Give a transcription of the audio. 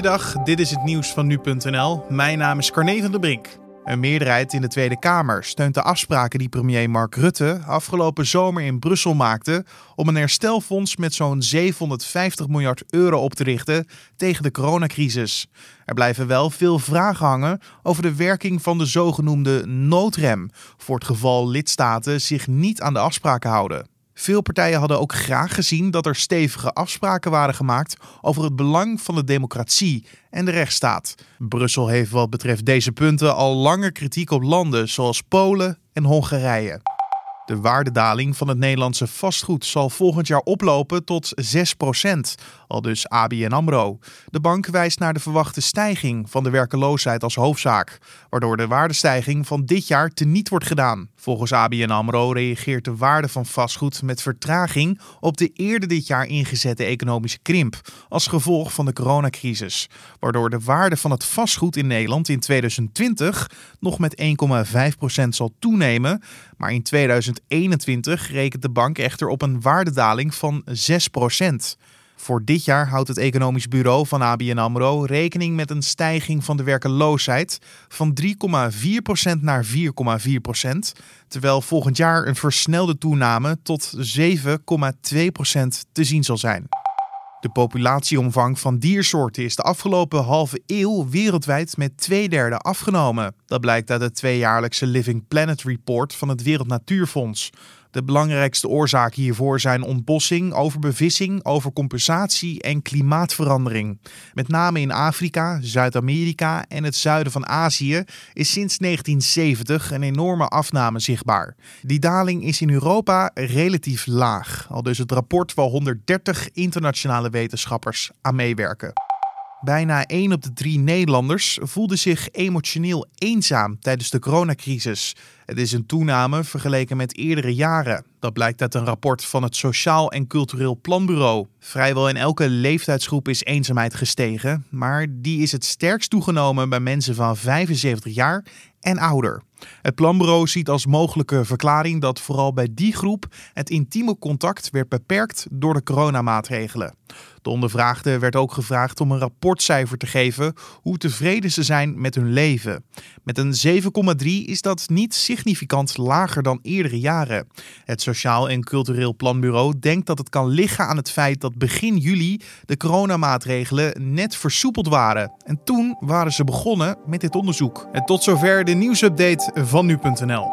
Goeiedag, dit is het nieuws van nu.nl. Mijn naam is Carne van der Brink. Een meerderheid in de Tweede Kamer steunt de afspraken die premier Mark Rutte afgelopen zomer in Brussel maakte om een herstelfonds met zo'n 750 miljard euro op te richten tegen de coronacrisis. Er blijven wel veel vragen hangen over de werking van de zogenoemde noodrem voor het geval lidstaten zich niet aan de afspraken houden. Veel partijen hadden ook graag gezien dat er stevige afspraken waren gemaakt over het belang van de democratie en de rechtsstaat. Brussel heeft wat betreft deze punten al langer kritiek op landen zoals Polen en Hongarije. De waardedaling van het Nederlandse vastgoed zal volgend jaar oplopen tot 6%, al dus ABN AMRO. De bank wijst naar de verwachte stijging van de werkeloosheid als hoofdzaak, waardoor de waardestijging van dit jaar teniet wordt gedaan. Volgens ABN AMRO reageert de waarde van vastgoed met vertraging op de eerder dit jaar ingezette economische krimp als gevolg van de coronacrisis, waardoor de waarde van het vastgoed in Nederland in 2020 nog met 1,5% zal toenemen, maar in 2021 rekent de bank echter op een waardedaling van 6%. Voor dit jaar houdt het economisch bureau van ABN AMRO rekening met een stijging van de werkeloosheid van 3,4% naar 4,4%, terwijl volgend jaar een versnelde toename tot 7,2% te zien zal zijn. De populatieomvang van diersoorten is de afgelopen halve eeuw wereldwijd met twee derde afgenomen. Dat blijkt uit het tweejaarlijkse Living Planet Report van het Wereld Natuurfonds. De belangrijkste oorzaken hiervoor zijn ontbossing, overbevissing, overcompensatie en klimaatverandering. Met name in Afrika, Zuid-Amerika en het zuiden van Azië is sinds 1970 een enorme afname zichtbaar. Die daling is in Europa relatief laag, al dus het rapport waar 130 internationale wetenschappers aan meewerken. Bijna 1 op de 3 Nederlanders voelde zich emotioneel eenzaam tijdens de coronacrisis. Het is een toename vergeleken met eerdere jaren. Dat blijkt uit een rapport van het Sociaal en Cultureel Planbureau. Vrijwel in elke leeftijdsgroep is eenzaamheid gestegen, maar die is het sterkst toegenomen bij mensen van 75 jaar en ouder. Het planbureau ziet als mogelijke verklaring dat vooral bij die groep het intieme contact werd beperkt door de coronamaatregelen. De ondervraagden werd ook gevraagd om een rapportcijfer te geven hoe tevreden ze zijn met hun leven. Met een 7,3 is dat niet significant lager dan eerdere jaren. Het Sociaal en Cultureel Planbureau denkt dat het kan liggen aan het feit dat begin juli de coronamaatregelen net versoepeld waren. En toen waren ze begonnen met dit onderzoek. En tot zover de nieuwsupdate van nu.nl.